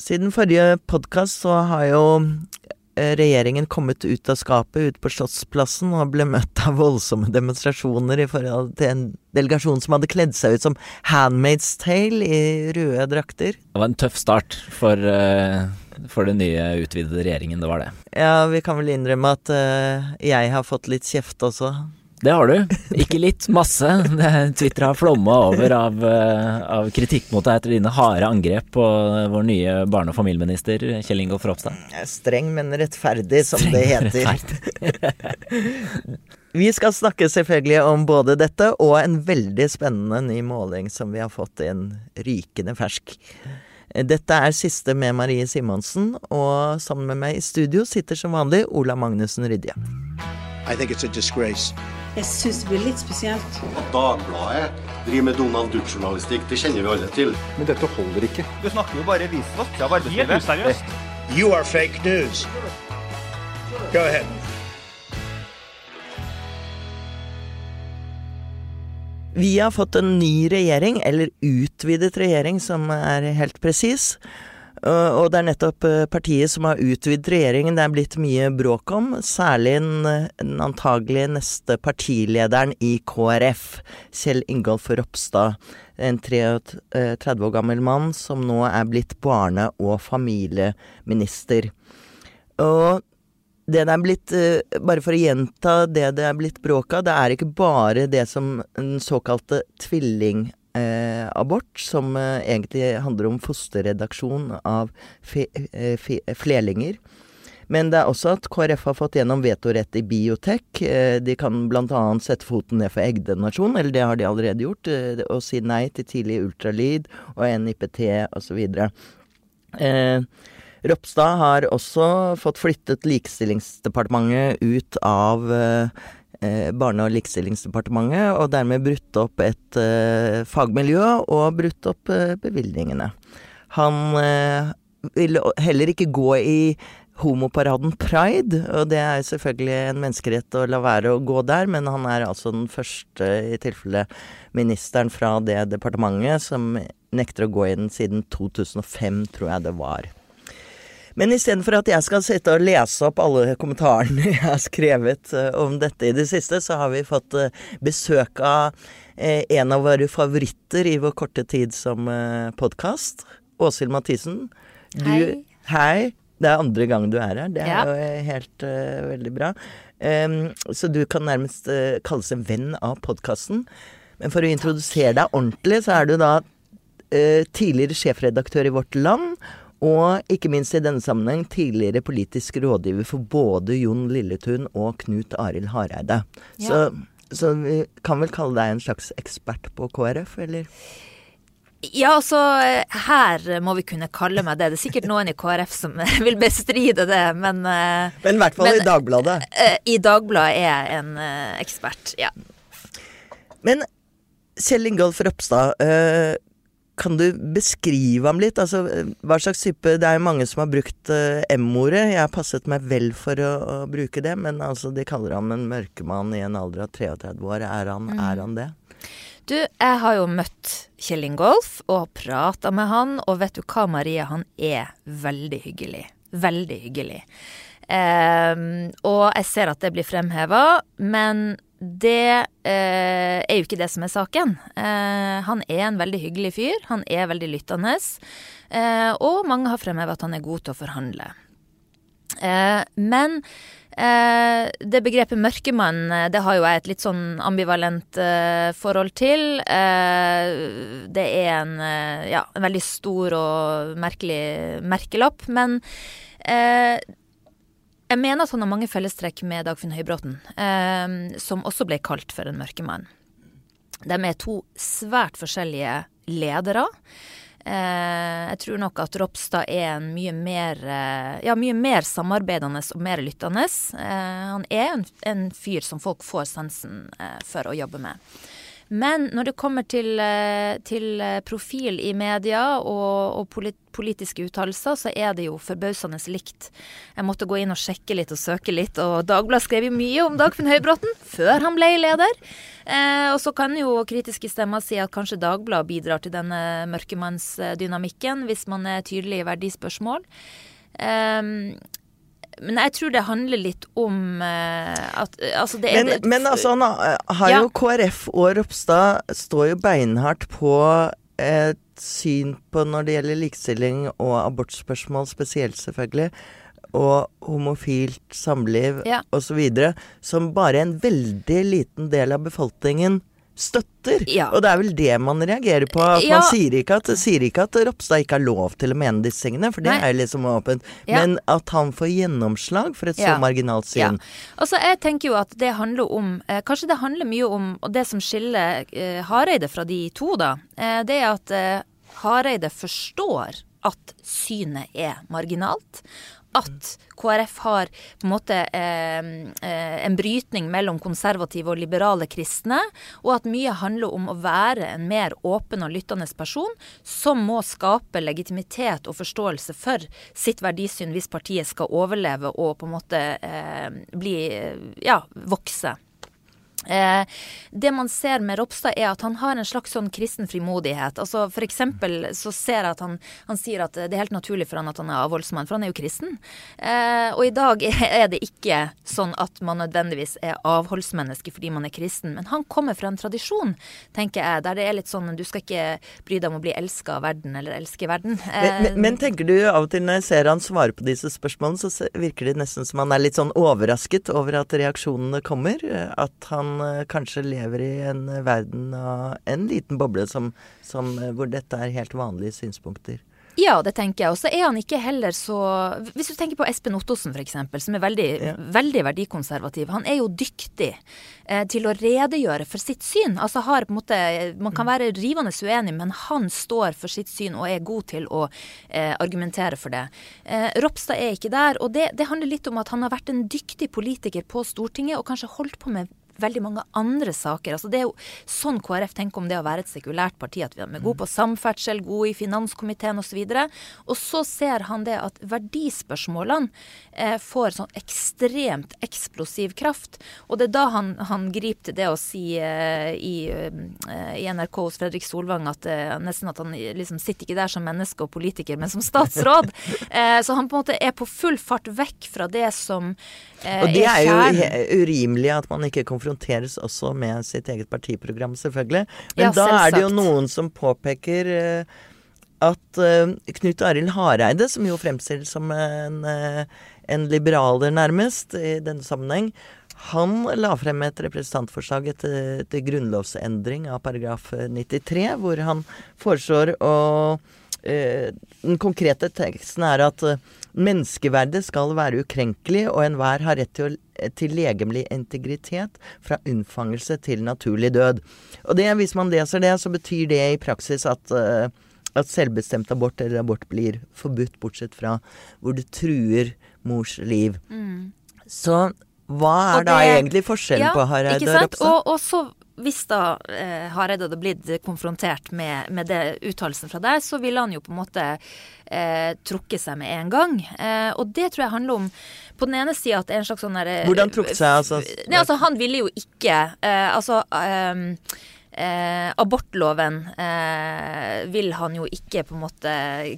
Siden forrige podkast så har jo eh, regjeringen kommet ut av skapet, ut på Slottsplassen, og ble møtt av voldsomme demonstrasjoner i forhold til en delegasjon som hadde kledd seg ut som Handmaid's Tale i røde drakter. Det var en tøff start for, uh, for den nye utvidede regjeringen, det var det. Ja, vi kan vel innrømme at uh, jeg har fått litt kjeft også. Det har du. Ikke litt, masse. Twitter har flomma over av, eh, av, kritikk mot deg etter dine harde angrep på vår nye barne- og familieminister Kjell Ingolf Ropstad. Streng, men rettferdig, som Streng, det heter. vi skal snakke selvfølgelig om både dette og en veldig spennende ny måling som vi har fått inn rykende fersk. Dette er siste med Marie Simonsen, og sammen med meg i studio sitter som vanlig Ola Magnussen Rydje. I think it's a disgrace. Jeg syns det blir litt spesielt. At Dagbladet driver med Donald Duck-journalistikk, det kjenner vi alle til. Men dette holder ikke. Du snakker jo bare visvask av arbeidslivet. Helt useriøst. You are fake news. Go ahead. Vi har fått en ny regjering, eller utvidet regjering som er helt presis. Og det er nettopp eh, partiet som har utvidet regjeringen det er blitt mye bråk om, særlig den antagelig neste partilederen i KrF, Kjell Ingolf Ropstad. En 33 eh, år gammel mann som nå er blitt barne- og familieminister. Og det det er blitt eh, Bare for å gjenta det det er blitt bråk av, det er ikke bare det som den såkalte tvilling eh, abort, som eh, egentlig handler om fosterredaksjon av fe, eh, fe, flerlinger. Men det er også at KrF har fått gjennom vetorett i biotek. Eh, de kan bl.a. sette foten ned for eggdonasjon, eller det har de allerede gjort, eh, og si nei til tidlig ultralyd og NIPT osv. Ropstad har også fått flyttet Likestillingsdepartementet ut av Eh, Barne- og likestillingsdepartementet, og dermed brutt opp et eh, fagmiljø og brutt opp eh, bevilgningene. Han eh, ville heller ikke gå i homoparaden Pride, og det er selvfølgelig en menneskerett å la være å gå der, men han er altså den første, i tilfelle ministeren fra det departementet, som nekter å gå i den siden 2005, tror jeg det var. Men istedenfor at jeg skal sitte og lese opp alle kommentarene jeg har skrevet uh, om dette i det siste, så har vi fått uh, besøk av uh, en av våre favoritter i vår korte tid som uh, podkast. Åshild Mathisen. hei. Hei. Det er andre gang du er her. Det er ja. jo helt veldig bra. Um, så du kan nærmest kalles en venn av podkasten. Men for å introdusere deg ordentlig, så er du da tidligere sjefredaktør i Vårt Land og ikke minst i denne sammenheng tidligere politisk rådgiver for både Jon Lilletun og Knut Arild Hareide. Ja. Så, så, vi kan vel kalle deg en slags ekspert på KrF, eller? Ja, altså her må vi kunne kalle meg det. Det er sikkert noen i KrF som vil bestride det, men eh, Men i hvert fall men, i Dagbladet. Eh, I Dagbladet er jeg en ekspert, ja. Men Kjell Ingolf Ropstad, kan du beskrive ham litt? Altså, hva slags type Det er jo mange som har brukt uh, M-ordet. Jeg har passet meg vel for å, å, bruke det, men altså, de kaller ham en mørkemann i en alder av 33 år. Er han, mm. er han det? Du, jeg har jo møtt Kjell Ingolf og prata med han, og vet du hva, Marie? Han er veldig hyggelig. Veldig hyggelig. Um, og jeg ser at det blir fremheva, men det eh, er jo ikke det som er saken. Eh, han er en veldig hyggelig fyr. Han er veldig lyttende. Eh, og mange har fremhevet at han er god til å forhandle. Eh, men eh, det begrepet mørkemann, eh, det har jo jeg et litt sånn ambivalent forhold til. det er en, ja, veldig stor og merkelig merkelapp. Men jeg mener at han har mange fellestrekk med Dagfinn Høybråten, eh, som også ble kalt for en mørkemann. De er to svært forskjellige ledere. Eh, jeg tror nok at Ropstad er en mye mer, eh, ja, mye mer samarbeidende og mer lyttende. Eh, han er en, en, fyr som folk får sansen eh, for å jobbe med. Men når det kommer til, eh, til eh, profil i media og, og politiske uttalelser, så er det jo forbausende likt. Jeg måtte gå inn og sjekke litt og søke litt, og Dagbladet skrev jo mye om Dagfinn Høybråten før han ble leder. Eh, og så kan jo kritiske stemmer si at kanskje Dagbladet bidrar til denne mørkemannsdynamikken, hvis man er tydelig i verdispørsmål. Eh, men jeg tror det handler litt om eh, at altså det er, Men, men altså, han har, har Ja. jo KrF og Ropstad står jo beinhardt på et syn på når det gjelder likestilling og abortspørsmål spesielt, selvfølgelig, og homofilt samliv Ja. osv., som bare en veldig liten del av befolkningen støtter. Ja. Og det er vel det man reagerer på. At Ja. Man sier ikke at, sier ikke at Ropstad ikke har lov til å mene disse tingene, for det Nei. er liksom åpent. Ja. Men at han får gjennomslag for et så marginalt syn. Altså, jeg tenker jo at det handler om eh, Kanskje det handler mye om Og det som skiller eh, Hareide fra de to, da, eh, det er at eh, Hareide forstår at synet er marginalt. At KrF har på en måte eh, eh, en brytning mellom konservative og liberale kristne, og at mye handler om å være en mer åpen og lyttende person som må skape legitimitet og forståelse for sitt verdisyn hvis partiet skal overleve og på en måte eh, bli eh, ja, vokse. Eh, det man ser med Ropstad er at han har en slags sånn kristen frimodighet. Altså For eksempel så ser jeg at han, han sier at det er helt naturlig for han at han er avholdsmann, for han er jo kristen. Eh, og i dag er det ikke sånn at man nødvendigvis er avholdsmenneske fordi man er kristen, men han kommer fra en tradisjon, tenker jeg, der det er litt sånn du skal ikke bry deg om å bli elska av verden eller elske verden. Eh, men, men tenker du av og til når jeg ser han svare på disse spørsmålene, så virker det nesten som han er litt sånn overrasket over at reaksjonene kommer? eh, At han eh, kanskje lever i en verden av en liten boble som, som, eh, hvor dette er helt vanlige synspunkter? Ja, det tenker jeg. Og så er han ikke heller så Hvis du tenker på Espen Ottosen f.eks., som er veldig, Ja. veldig verdikonservativ. Han er jo dyktig eh, til å redegjøre for sitt syn. Altså har på en måte Man kan være rivende uenig, men han står for sitt syn og er god til å eh, argumentere for det. Eh, Ropstad er ikke der, og det, det handler litt om at han har vært en dyktig politiker på Stortinget og kanskje holdt på med veldig mange andre saker. Altså det er jo sånn KrF tenker om det å være et sekulært parti. At vi er gode på samferdsel, gode i finanskomiteen osv. Og, og så ser han det at verdispørsmålene eh, får sånn ekstremt eksplosiv kraft. Og det er da han, han griper til det å si eh, i, eh, i NRK hos Fredrik Solvang at eh, nesten at han liksom sitter ikke der som menneske og politiker, men som statsråd. eh, så han på en måte er på full fart vekk fra det som eh, Og det er jo urimelig at man ikke konfronteres også med sitt eget partiprogram, selvfølgelig. Men Ja, da er det jo noen som påpeker eh, at eh, Knut Arild Hareide, som jo fremstilles som en, eh, en liberaler nærmest i denne sammenheng, han la frem et representantforslag etter, etter grunnlovsendring av paragraf eh, 93, hvor han foreslår å Den konkrete teksten er at menneskeverdet skal være ukrenkelig, og enhver har rett til, til legemlig integritet fra unnfangelse til naturlig død. Og det, hvis man leser det, så betyr det i praksis at, eh, at selvbestemt abort eller abort blir forbudt, bortsett fra hvor det truer mors liv. Så hva er det, da egentlig forskjellen på Hareide og? Ropstad? Og, og så hvis da eh, Hareide hadde blitt konfrontert med, med det uttalelsen fra deg, så ville han jo på en måte eh, trukket seg med en gang. Eh, og det tror jeg handler om på den ene sida at det er en slags sånn derre Hvordan trukket seg, altså? Nei, altså han ville jo ikke eh, Altså ehm, Eh, abortloven eh, vil han jo ikke på en måte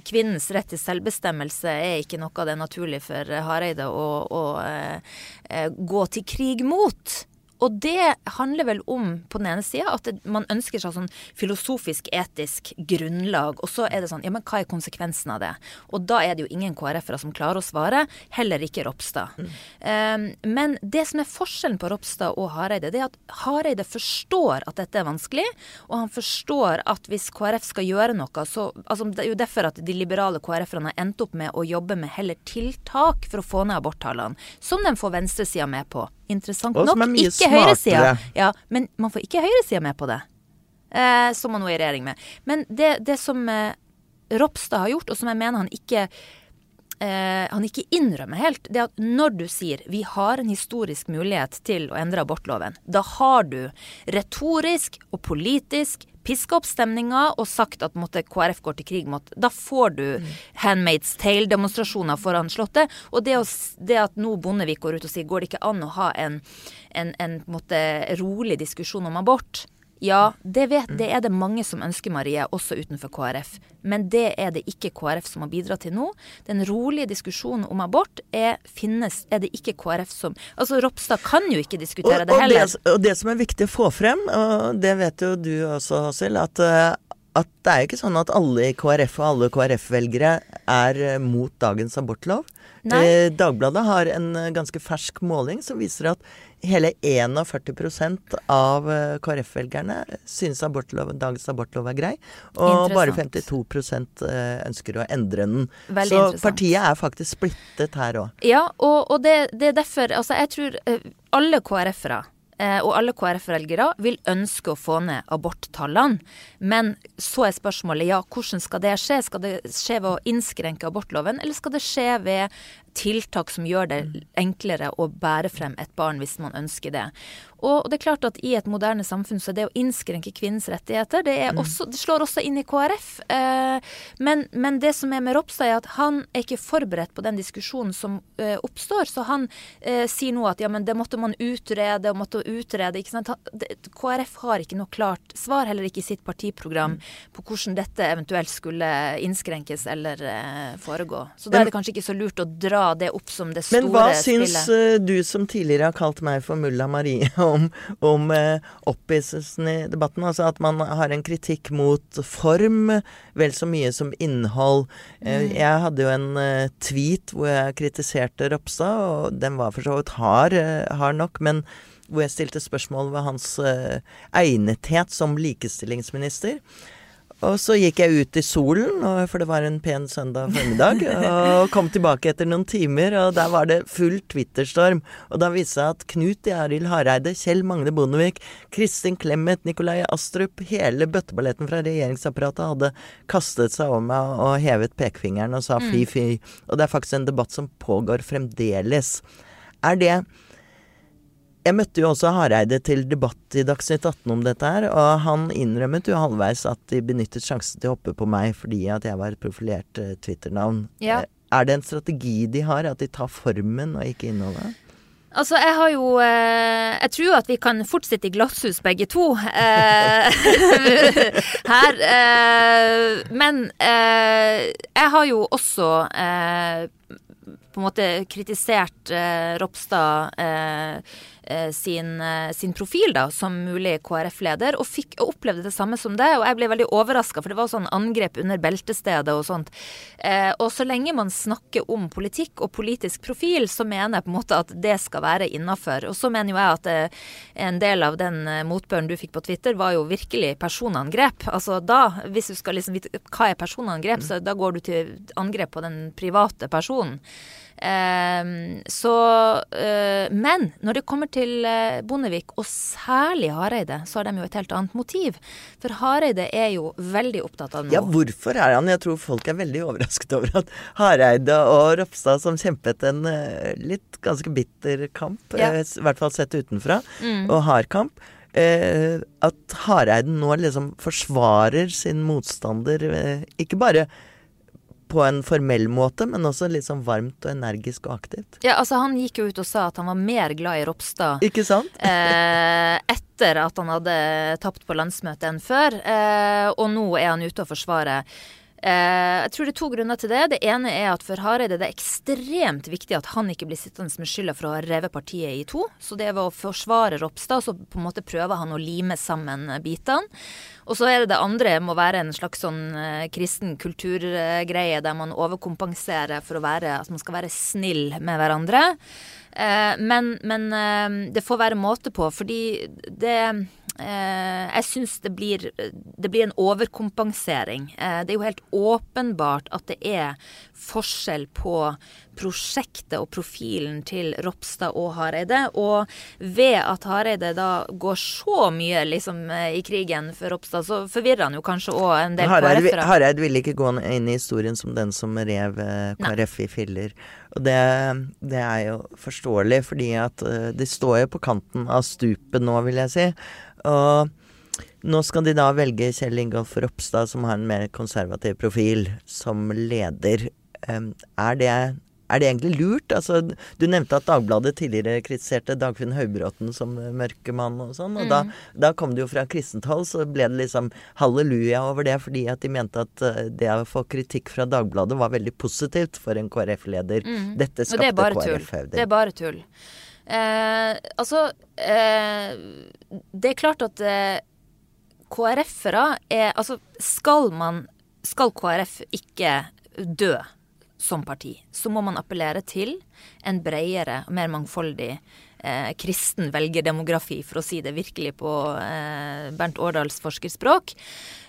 Kvinnens rett til selvbestemmelse er ikke noe det er naturlig for Hareide å, å eh, eh, gå til krig mot. Og det handler vel om, på den ene sida, at man ønsker seg sånn filosofisk, etisk grunnlag. Og så er det sånn, ja, men hva er konsekvensen av det? Og da er det jo ingen KrF-ere som klarer å svare. Heller ikke Ropstad. Um, men det som er forskjellen på Ropstad og Hareide, det er at Hareide forstår at dette er vanskelig. Og han forstår at hvis KrF skal gjøre noe, så altså, Det er jo derfor at de liberale KrF-erne har endt opp med å jobbe med heller tiltak for å få ned aborttallene. Som de får venstresida med på. Interessant nok. Ikke høyresida. Ja, men man får ikke høyresida med på det. Eh, som man nå er i regjering med. Men det, det som eh, Ropstad har gjort, og som jeg mener han ikke eh, han ikke innrømmer helt, det at når du sier vi har en historisk mulighet til å endre abortloven, da har du retorisk og politisk piska opp stemninga og sagt at måtte, KrF går til krig mot Da får du mm. Handmaid's Tale-demonstrasjoner foran Slottet. Og det, å, det, at nå Bondevik går ut og sier går det ikke an å ha en, en, en måtte, rolig diskusjon om abort, ja, det, vet, det er det mange som ønsker, Marie, også utenfor KrF. Men det er det ikke KrF som har bidratt til nå. Den rolige diskusjonen om abort er, finnes, er det ikke KrF som Altså, Ropstad kan jo ikke diskutere og, det heller. Og det, og det, som er viktig å få frem, og det vet jo du også, Hasil, at, eh, at det er jo ikke sånn at alle i KrF og alle KrF-velgere er eh, mot dagens abortlov. Eh, Dagbladet har en ganske fersk måling som viser at hele 41 av eh, KrF-velgerne synes abortlov, dagens abortlov er grei. Og bare 52 eh, ønsker å endre den. Veldig Så partiet er faktisk splittet her òg. Ja, og, og det, det, er derfor Altså, jeg tror eh, alle KrF-ere og alle KrF-velgere vil ønske å få ned aborttallene. Men så er spørsmålet ja, hvordan skal det skje? Skal det skje ved å innskrenke abortloven, eller skal det skje ved tiltak som gjør det enklere å bære frem et barn hvis man ønsker det. Og det er klart at i et moderne samfunn så er det å innskrenke kvinnens rettigheter, det, mm. også, det slår også inn i KrF. Eh, men, men, det som er med Ropstad, er at han er ikke forberedt på den diskusjonen som eh, oppstår. Så han eh, sier nå at ja, men det måtte man utrede og måtte utrede. ikke sant? KrF har ikke noe klart svar, heller ikke i sitt partiprogram, mm. på hvordan dette eventuelt skulle innskrenkes eller foregå. Så da er det kanskje ikke så lurt å dra det opp som det store spillet. Men hva spillet. syns uh, du som tidligere har kalt meg for mulla Marie om, om uh, opphisselsen i debatten? Altså at man har en kritikk mot form vel så mye som innhold. Uh, mm. Jeg hadde jo en tweet hvor jeg kritiserte Ropstad, og den var for så vidt hard, hard nok. men hvor jeg stilte spørsmål ved hans egnethet som likestillingsminister. Og så gikk jeg ut i solen, for det var en pen søndag formiddag, og kom tilbake etter noen timer, og der var det full Twitter-storm. Og da viste det seg at Knut Arild Hareide, Kjell Magne Bondevik, Kristin Clemet, Nikolai Astrup, hele bøtteballetten fra regjeringsapparatet hadde kastet seg over meg og hevet pekefingeren og sa mm. fy, fy. Og det er faktisk en debatt som pågår fremdeles. Er det jeg møtte jo også Hareide til debatt i Dagsnytt 18 om dette her, og han innrømmet jo halvveis at de benyttet sjansen til å hoppe på meg fordi at jeg var et profilert uh, Twitter-navn. Ja. Eh, er det en strategi de har, at de tar formen og ikke innholdet? Altså, jeg har jo eh, Jeg tror at vi kan fort sitte i glasshus begge to eh, her. Eh, men eh, jeg har jo også på en måte kritisert Ropstad Eh, sin, eh, sin, profil da, som mulig KrF-leder, og, fikk, og opplevde det samme som det. Og jeg ble veldig overraska, for det var sånn angrep under beltestedet og sånt. Eh, og så lenge man snakker om politikk og politisk profil, så mener jeg på en måte at det skal være innafor. Og så mener jo jeg at eh, en del av den eh, motbøren du fikk på Twitter, var jo virkelig personangrep. Altså da, hvis du skal liksom vite hva er personangrep, så da går du til angrep på den private personen. Ehm, så eh, Men når det kommer til eh, Bondevik, og særlig Hareide, så har de jo et helt annet motiv. For Hareide er jo veldig opptatt av noe. Ja, hvorfor er han? Jeg tror folk er veldig overrasket over at Hareide og Ropstad, som kjempet en eh, litt ganske bitter kamp, ja. i hvert fall sett utenfra, mm. og hard kamp, Eh, at Hareide nå liksom forsvarer sin motstander, eh, ikke bare på en formell måte, men også litt sånn varmt og energisk og aktivt. Ja, altså Han gikk jo ut og sa at han var mer glad i Ropstad Ikke sant? eh, etter at han hadde tapt på landsmøtet enn før. Eh, og nå er han ute og forsvarer. Eh, jeg tror det er to grunner til det. Det ene er at for Hareide det er ekstremt viktig at han ikke blir sittende med skylda for å ha revet partiet i to. Så det ved å forsvare Ropstad, så på en måte prøver han å lime sammen bitene. Og så er det det andre må være en slags sånn eh, kristen kulturgreie der man overkompenserer for å være at man skal være snill med hverandre. Eh, men, men det får være måte på, fordi det jeg syns det, det, blir en overkompensering. Eh, det er jo helt åpenbart at det er forskjell på prosjektet og profilen til Ropstad og Hareide. Og ved at Hareide da går så mye liksom, eh, i krigen for Ropstad, så forvirrer han jo kanskje òg en del KrF-ere. Hareide ville ikke gå inn i historien som den som rev KrF i filler. Og det, det, er jo forståelig, fordi at de står jo på kanten av stupet nå, vil jeg si. Og nå skal de da velge Kjell Ingolf Ropstad, som har en mer konservativ profil, som leder. Er det, er det egentlig lurt? Altså, du nevnte at Dagbladet tidligere kritiserte Dagfinn Høybråten som mørkemann og sånn. Og mm. da, da, kom det jo fra kristent hold, så ble det liksom halleluja over det, fordi at de mente at eh, det å få kritikk fra Dagbladet var veldig positivt for en KrF-leder. Mm. Dette skapte KrF-høvding. Det er bare tull. Eh, altså eh, Det er klart at eh, KrF-ere er Altså, skal man Skal KrF ikke dø som parti, så må man appellere til en bredere og mer mangfoldig eh, kristen velgerdemografi, for å si det virkelig på eh, Bernt Årdals forskerspråk.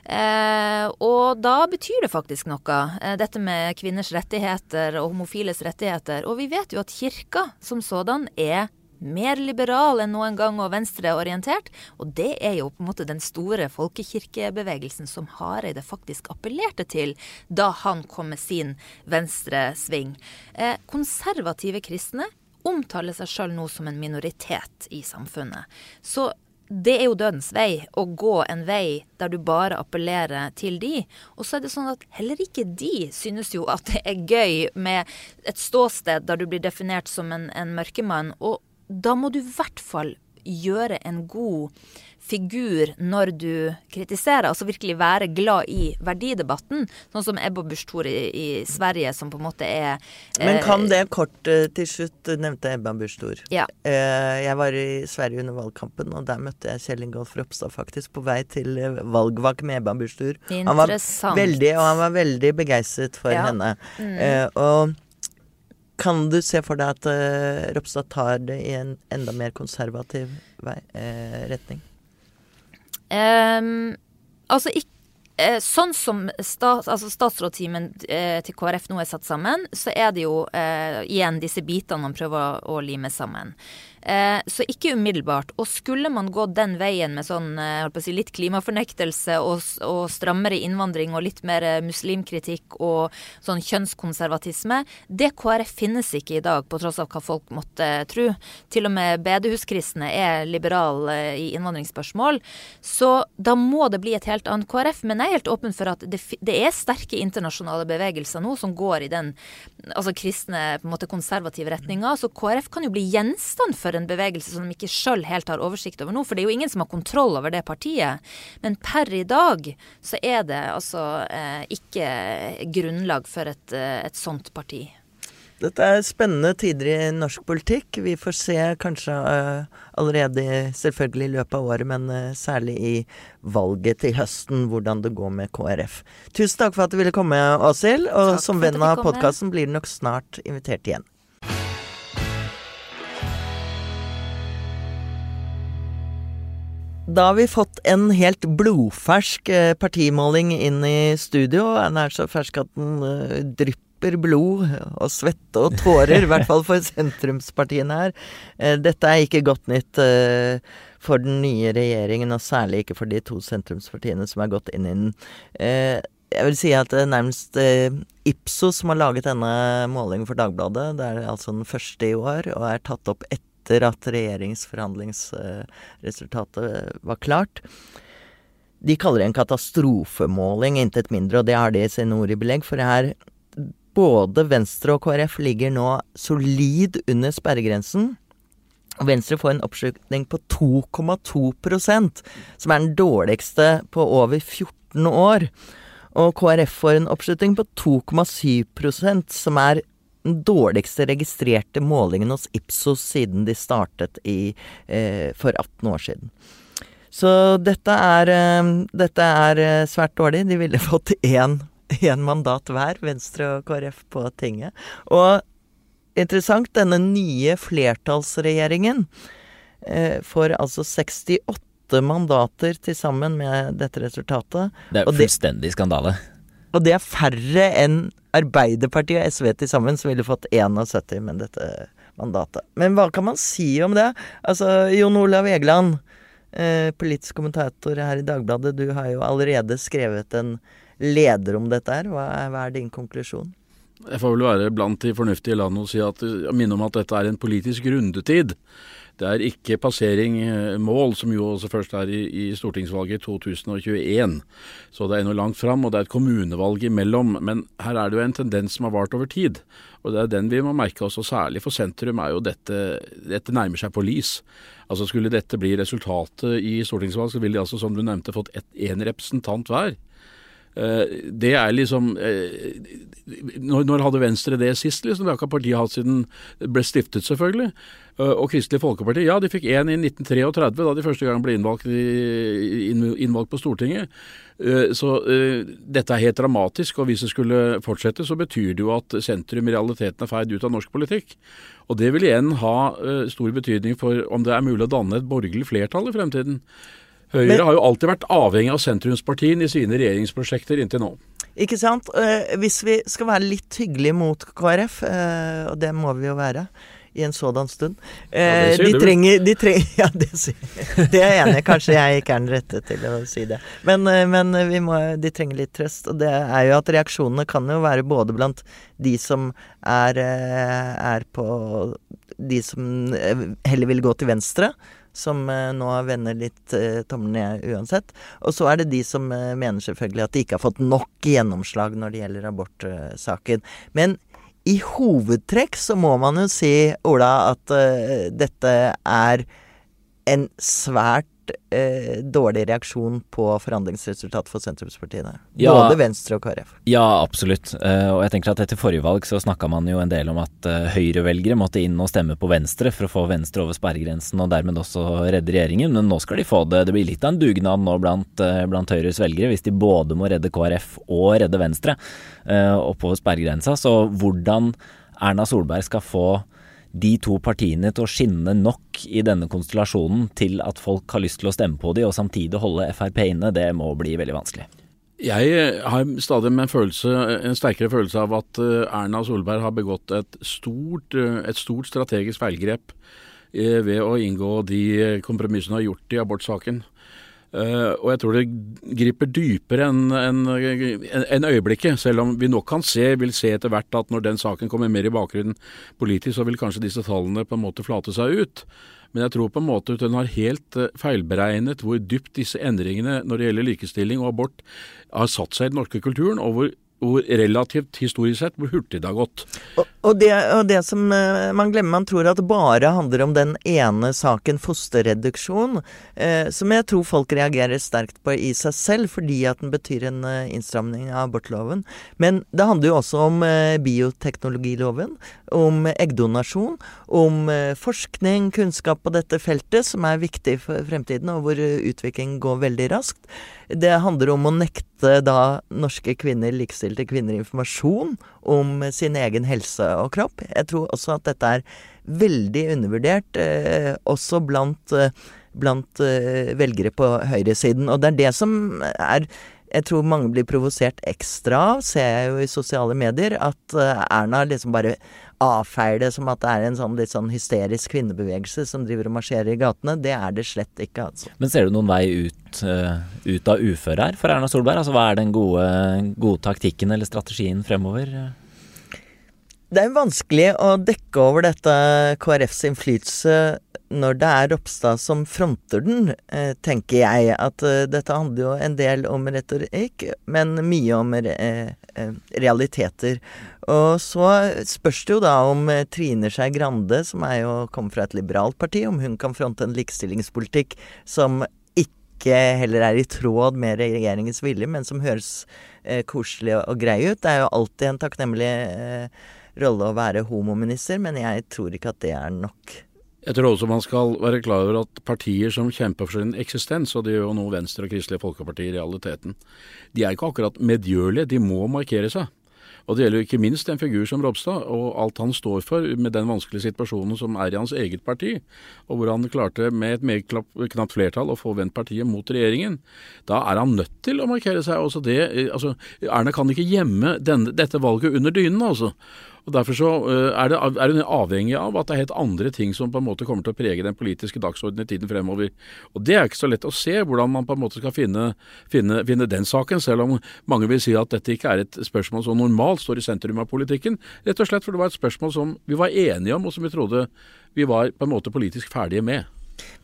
Eh, og da betyr det faktisk noe, eh, dette med kvinners rettigheter og homofiles rettigheter. Og vi vet jo at kirka som sådan er mer liberal enn noen gang og venstreorientert. Og det er jo på en måte den store folkekirkebevegelsen som Hareide faktisk appellerte til da han kom med sin venstresving. Eh, konservative kristne omtaler seg sjøl nå som en minoritet i samfunnet. Så det er jo dødens vei, å gå en vei der du bare appellerer til de. Og så er det sånn at heller ikke de synes jo at det er gøy med et ståsted der du blir definert som en, en mørkemann. Og da må du i hvert fall gjøre en god figur når du kritiserer, altså virkelig være glad i verdidebatten. Sånn som Ebba Busch Thor i, i, Sverige, som på en måte er eh, Men kan det kort eh, til slutt nevnte Ebba Busch Thor. Ja. Eh, jeg var i Sverige under valgkampen, og der møtte jeg Kjell Ingolf Ropstad faktisk på vei til eh, valgvak med Ebba Busch Thor. Han var veldig, og han var veldig begeistret for ja. henne. Mm. Eh, og kan du se for deg at uh, Ropstad tar det i en enda mer konservativ vei, uh, retning? Um, altså ikke uh, Sånn som stat, altså statsrådteamen til KrF nå er satt sammen, så er det jo igjen disse bitene man prøver å, å lime sammen. Eh, så ikke umiddelbart. Og skulle man gå den veien med sånn eh, si, litt klimafornektelse og, og, strammere innvandring og litt mer eh, muslimkritikk og sånn kjønnskonservatisme, det KrF finnes ikke i dag, på tross av hva folk måtte tro. Til og med bedehuskristne er liberale i innvandringsspørsmål. Så da må det bli et helt annet KrF. Men jeg er helt åpen for at det, det er sterke internasjonale bevegelser nå som går i den altså kristne, på en måte konservative retninger. Så KrF kan jo bli gjenstand for en bevegelse som de ikke sjøl helt har oversikt over nå. For det er jo ingen som har kontroll over det partiet. Men per i dag så er det altså eh, ikke grunnlag for et, eh, et sånt parti. Dette er spennende tider i norsk politikk. Vi får se kanskje uh, allerede selvfølgelig i løpet av året, men uh, særlig i valget til høsten, hvordan det går med KrF. Tusen takk for at du ville komme, Åshild. Og takk som venn av podkasten blir du nok snart invitert igjen. Da har vi fått en helt blodfersk eh, partimåling inn i studio. Den er så fersk at den uh, drypper blod og svette og tårer, i hvert fall for sentrumspartiene her. Uh, dette er ikke godt nytt uh, for den nye regjeringen, og særlig ikke for de to sentrumspartiene som er gått inn i den. jeg vil si at det er nærmest Ipsos som har laget denne målingen for Dagbladet. Det er altså den første i år, og er tatt opp etter at regjeringsforhandlingsresultatet var klart. De kaller det en katastrofemåling, intet mindre, og det har de sine ord i belegg. For her både Venstre og KrF ligger nå solid under sperregrensen. Venstre får en oppslutning på 2,2% som er den dårligste på over 14 år. Og KrF får en oppslutning på 2,7% som er den dårligste registrerte målingen hos Ipsos siden de startet i, eh, for 18 år siden. Så dette er, eh, dette er eh, svært dårlig. De ville fått én, én mandat hver, Venstre og KrF, på tinget. Og interessant, denne nye flertallsregjeringen eh, får altså 68 mandater til sammen med dette resultatet. Det er fullstendig det- skandale. Og det er færre enn Arbeiderpartiet og SV til sammen, som ville fått 71 med dette mandatet. Men hva kan man si om det? Altså, Jon Olav Egeland, eh, politisk kommentator her i Dagbladet, du har jo allerede skrevet en leder om dette her. Hva hva er din konklusjon? Jeg får vel være blant de fornuftige i landet og si at, minne om at dette er en politisk rundetid. Det er ikke passering eh, mål, som jo også først er i, i stortingsvalget i 2021. Så det er ennå langt fram, og det er et kommunevalg imellom. Men her er det jo en tendens som har vart over tid. Og det er den vi må merke oss, og særlig for sentrum er jo dette Dette nærmer seg forlis. Altså Skulle dette bli resultatet i stortingsvalg, så ville de altså, som du nevnte, fått én representant hver. Eh, Det er liksom eh, når, hadde Venstre det sist? liksom? Det har ikke partiet hatt siden det ble stiftet, selvfølgelig. Eh, Og Kristelig Folkeparti, ja, de fikk én i 1933, da de første gang ble innvalgt, i, innvalgt på Stortinget. Så dette er helt dramatisk, og hvis det skulle fortsette, så betyr det jo at sentrum i realiteten er feid ut av norsk politikk. Og det vil igjen ha stor betydning for om det er mulig å danne et borgerlig flertall i fremtiden. Høyre Men- har jo alltid vært avhengig av sentrumspartiene i sine regjeringsprosjekter inntil nå. Ikke sant? Eh, hvis vi skal være litt hyggelige mot KrF, eh, og det må vi jo være i en sådan stund Ja, eh, de, trenger, de trenger Ja, det, det er jeg enig i. Kanskje jeg ikke er den rette til å si det. Men, men vi må, de trenger litt trøst. Og det er jo at reaksjonene kan jo være både blant de som er, er på De som heller vil gå til venstre. Som eh, nå vender litt eh, tommelen ned uansett. Og så er det de som eh, mener selvfølgelig at de ikke har fått nok gjennomslag når det gjelder abortsaken. Men i hovedtrekk så må man jo si, Ola, at dette er en svært eh, dårlig reaksjon på forhandlingsresultatet for sentrumspartiene. Ja. Både Venstre og KrF. Ja, absolutt. Eh, og jeg tenker at etter forrige valg så snakka man jo en del om at uh, Høyre-velgere måtte inn og stemme på Venstre for å få Venstre over sperregrensen og dermed også redde regjeringen. Men nå skal de få det. Det blir litt av en dugnad nå blant, eh, blant Høyres velgere hvis de både må redde KrF og redde Venstre uh, oppover sperregrensa. Så hvordan Erna Solberg skal få de to partiene til å skinne nok i denne konstellasjonen til at folk har lyst til å stemme på de, og samtidig holde Frp inne, det må bli veldig vanskelig. Jeg har stadig en, følelse, en sterkere følelse av at eh, Erna Solberg har begått et stort, eh, et stort strategisk feilgrep eh, ved å inngå de kompromissene hun har gjort i abortsaken. Eh, og jeg tror det griper dypere enn en, en, en øyeblikket, selv om vi nok kan se, vil se etter hvert at når den saken kommer mer i bakgrunnen politisk, så vil kanskje disse tallene på en måte flate seg ut. Men jeg tror på en måte at hun har helt eh, feilberegnet hvor dypt disse endringene når det gjelder likestilling og abort har satt seg i den norske kulturen, og hvor, hvor relativt historisk sett hvor hurtig det har gått. Og, og, det, og det som eh, man glemmer, man tror at det bare handler om den ene saken, fosterreduksjon, eh, som jeg tror folk reagerer sterkt på i seg selv, fordi at den betyr en eh, innstramning av abortloven. Men det handler jo også om eh, bioteknologiloven, om eggdonasjon, om eh, forskning, kunnskap på dette feltet, som er viktig for fremtiden, og hvor utviklingen går veldig raskt. Det handler om å nekte da norske kvinner, likestilte kvinner, informasjon om sin egen helse og kropp. Jeg tror også at dette er veldig undervurdert, eh, også blant, eh, blant eh, velgere på høyresiden. Og det er det som er jeg tror mange blir provosert ekstra av, ser jeg jo i sosiale medier, at eh, Erna liksom bare avfeier det som at det er en sånn litt sånn hysterisk kvinnebevegelse som driver og marsjerer i gatene. Det er det slett ikke, altså. Men ser du noen vei ut, eh, ut av uføret her for Erna Solberg? Altså Hva er den gode, gode taktikken eller strategien fremover? Det er vanskelig å dekke over dette KrFs innflytelse når det er Ropstad som fronter den, eh, tenker jeg. At eh, dette handler jo en del om retorikk, men mye om eh, realiteter. Og så spørs det jo da om Trine Skei Grande, som er jo kommer fra et liberalt parti, om hun kan fronte en likestillingspolitikk som ikke heller er i tråd med regjeringens vilje, men som høres koselig og grei ut. Det er jo alltid en takknemlig rolle å være homominister, men jeg tror ikke at det er nok. Jeg tror også man skal være klar over at partier som kjemper for sin eksistens, og det gjør jo nå Venstre og Kristelig Folkeparti i realiteten, de er ikke akkurat medgjørlige, de må markere seg. Og det gjelder jo ikke minst en figur som Ropstad, og alt han står for med den vanskelige situasjonen som er i hans eget parti, og hvor han klarte med et meget knapt flertall å få vendt partiet mot regjeringen. Da er han nødt til å markere seg. Også det, altså, Erna kan ikke gjemme denne, dette valget under dynen, altså. Og Derfor så eh, er, det, er hun avhengig av at det er helt andre ting som på en måte kommer til å prege den politiske dagsordenen i tiden fremover. Og Det er ikke så lett å se hvordan man på en måte skal finne, finne, finne den saken, selv om mange vil si at dette ikke er et spørsmål som normalt står i sentrum av politikken. Rett og slett for det var et spørsmål som vi var enige om, og som vi trodde vi var på en måte politisk ferdige med.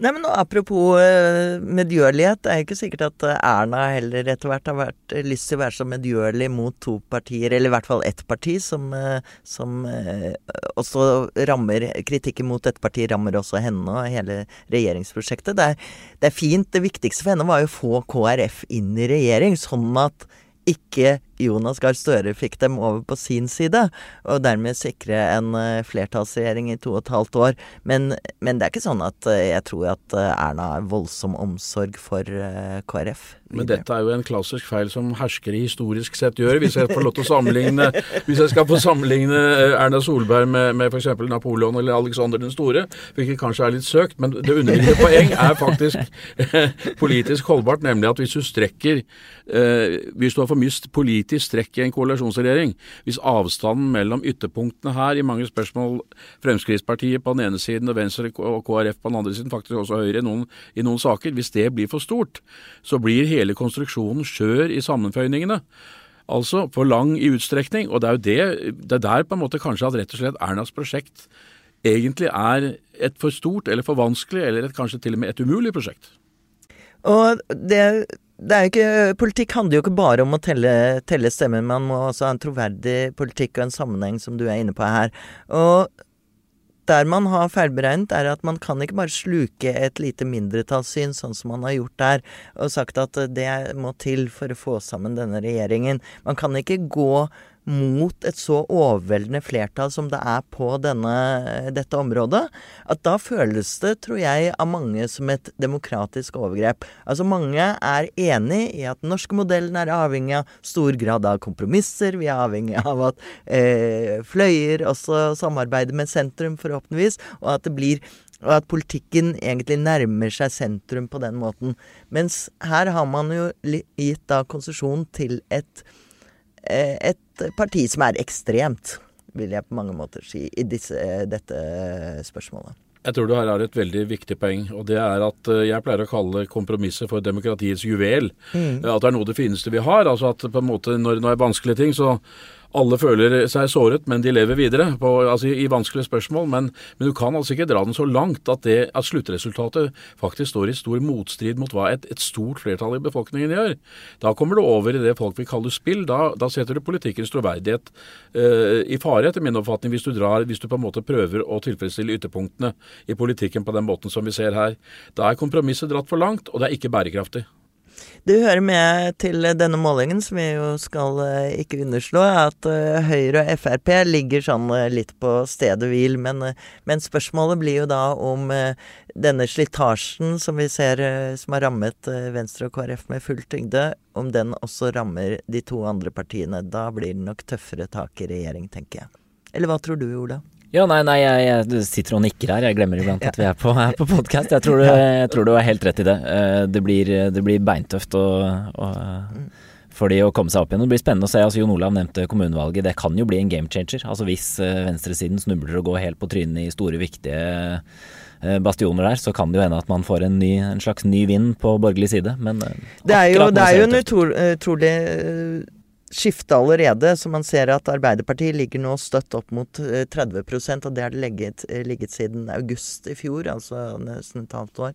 Nei, men Apropos uh, medgjørlighet, det er ikke sikkert at uh, Erna heller etter hvert har vært, uh, lyst til å være så medgjørlig mot to partier, eller i hvert fall ett parti, som, som også rammer Kritikken mot dette partiet rammer også henne og hele regjeringsprosjektet. Det er, det er fint. Det viktigste for henne var jo å få KrF inn i regjering, sånn at ikke Jonas Gahr Støre fikk dem over på sin side, og dermed sikre en uh, flertallsregjering i to og et halvt år. Men, men det er ikke sånn at uh, jeg tror at uh, Erna har voldsom omsorg for KrF. Men dette er jo en klassisk feil som herskere historisk sett gjør. Hvis jeg får lov til å sammenligne Hvis jeg skal få sammenligne Erna Solberg med, med f.eks. Napoleon eller Alexander den store, hvilket kanskje er litt søkt, men det underliggende poeng er faktisk politisk holdbart, nemlig at hvis du strekker Hvis du har for mye politisk politisk strekk i en koalisjonsregjering. Hvis avstanden mellom ytterpunktene her i mange spørsmål, Fremskrittspartiet på den ene siden og Venstre og KrF på den andre siden, faktisk også Høyre i noen, i noen saker, hvis det blir for stort, så blir hele konstruksjonen skjør i sammenføyningene. Altså for lang i utstrekning. Og det er jo det, det er der på en måte kanskje at rett og slett Ernas prosjekt egentlig er et for stort eller for vanskelig, eller et, kanskje til og med et umulig prosjekt. Og det ikke, Politikk handler jo ikke bare om å telle, telle stemmer, man må også ha en troverdig politikk og en sammenheng, som du er inne på her. Og der man har feilberegnet, er at man kan ikke bare sluke et lite mindretallssyn, sånn som man har gjort der, og sagt at det må til for å få sammen denne regjeringen. Man kan ikke gå mot et så overveldende flertall som det er på denne, dette området, at da føles det, tror jeg, av mange som et demokratisk overgrep. Altså mange er enig i at den norske modellen er avhengig av stor grad av kompromisser. Vi er avhengig av at eh, fløyer også samarbeider med sentrum, forhåpentligvis, og at det blir og at politikken egentlig nærmer seg sentrum på den måten. Mens her har man jo gitt da konsesjon til et et parti som er ekstremt, vil jeg på mange måter si, i disse, dette spørsmålet. Jeg tror du her har et veldig viktig poeng, og det er at eh, jeg pleier å kalle kompromisset for demokratiets juvel. Mm. At det er noe det fineste vi har. altså at på en måte Når det er vanskelige ting, så alle føler seg såret, men de lever videre på, altså, i vanskelige spørsmål. Men, men, du kan altså ikke dra den så langt at, det, at sluttresultatet faktisk står i stor motstrid mot hva et, et, stort flertall i befolkningen gjør. Da kommer du over i det folk vil kalle spill. Da, da setter du politikkens troverdighet uh, i fare, etter min oppfatning, hvis du, drar, hvis du på en måte prøver å tilfredsstille ytterpunktene i politikken på den måten som vi ser her. Da er kompromisset dratt for langt, og det er ikke bærekraftig. Du hører med til denne målingen, som vi jo skal eh, ikke underslå, at eh, Høyre og Frp ligger sånn eh, litt på stedet hvil. Men, men, spørsmålet blir jo da om denne slitasjen som vi ser som har rammet Venstre og KrF med full tyngde, om den også rammer de to andre partiene. Da blir det nok tøffere tak i regjering, tenker jeg. Eller hva tror du, Ola? Ja, nei, nei, jeg, jeg sitter og nikker her. Jeg glemmer iblant at vi er på, er på podkast. Jeg, jeg, tror du har helt rett i det. Eh, det blir, det blir beintøft å, å, for de å komme seg opp igjen. Det blir spennende å se. altså Jon Olav nevnte kommunevalget. Det kan jo bli en game changer. Altså Hvis eh, venstresiden snubler og går helt på trynet i store, viktige eh, bastioner der, så kan det jo hende at man får en, ny, en slags ny vind på borgerlig side. Men det er jo, det er jo en utrolig skifte allerede, så man ser at Arbeiderpartiet ligger nå støtt opp mot 30 eh, og det har det ligget, eh, ligget, siden august i fjor, altså nesten et halvt år.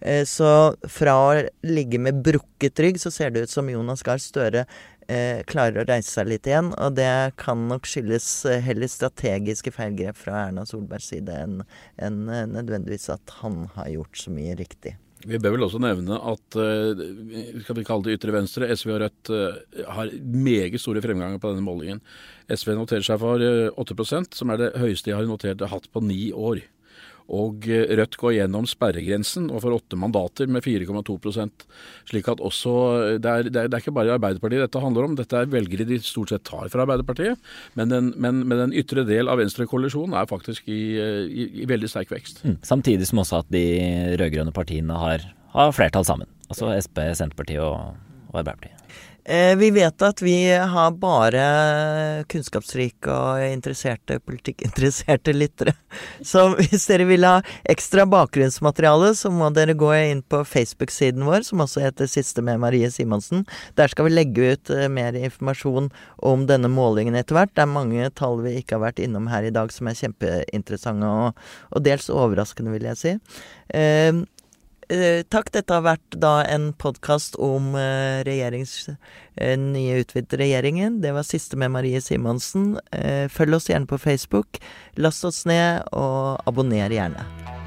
Eh, så fra å ligge med brukket rygg, så ser det ut som Jonas Gahr Støre eh, klarer å reise seg litt igjen. Og det kan nok skyldes heller strategiske feilgrep fra Erna Solbergs side enn en nødvendigvis at han har gjort så mye riktig. Vi bør vel også nevne at skal vi kalle det ytre venstre, SV og Rødt uh, har meget store fremganger på denne målingen. SV noterer seg for uh, 8% som er det høyeste de har notert hatt på ni år. Og eh, Rødt går gjennom sperregrensen og får åtte mandater med 4,2 slik at også eh, det er, det er, ikke bare Arbeiderpartiet dette handler om. Dette er velgere de stort sett tar fra Arbeiderpartiet. Men den, men, men den ytre del av Venstre-koalisjonen er faktisk i, i, i, veldig sterk vekst. Mm. Samtidig som også at de rød-grønne partiene har, har flertall sammen. Altså Sp, Senterpartiet og, og Arbeiderpartiet. Eh, vi vet at vi har bare kunnskapsrike og interesserte politikkinteresserte lyttere. Så hvis dere vil ha ekstra bakgrunnsmateriale, så må dere gå inn på Facebook-siden vår, som også heter Siste med Marie Simonsen. Der skal vi legge ut eh, mer informasjon om denne målingen etter hvert. Det er mange tall vi ikke har vært innom her i dag som er kjempeinteressante og, og dels overraskende, vil jeg si. Eh, Eh, takk. Dette har vært da en podkast om eh, regjerings... Eh, nye utvidede regjeringen. Det var siste med Marie Simonsen. følg oss gjerne på Facebook. Last oss ned, og abonner gjerne.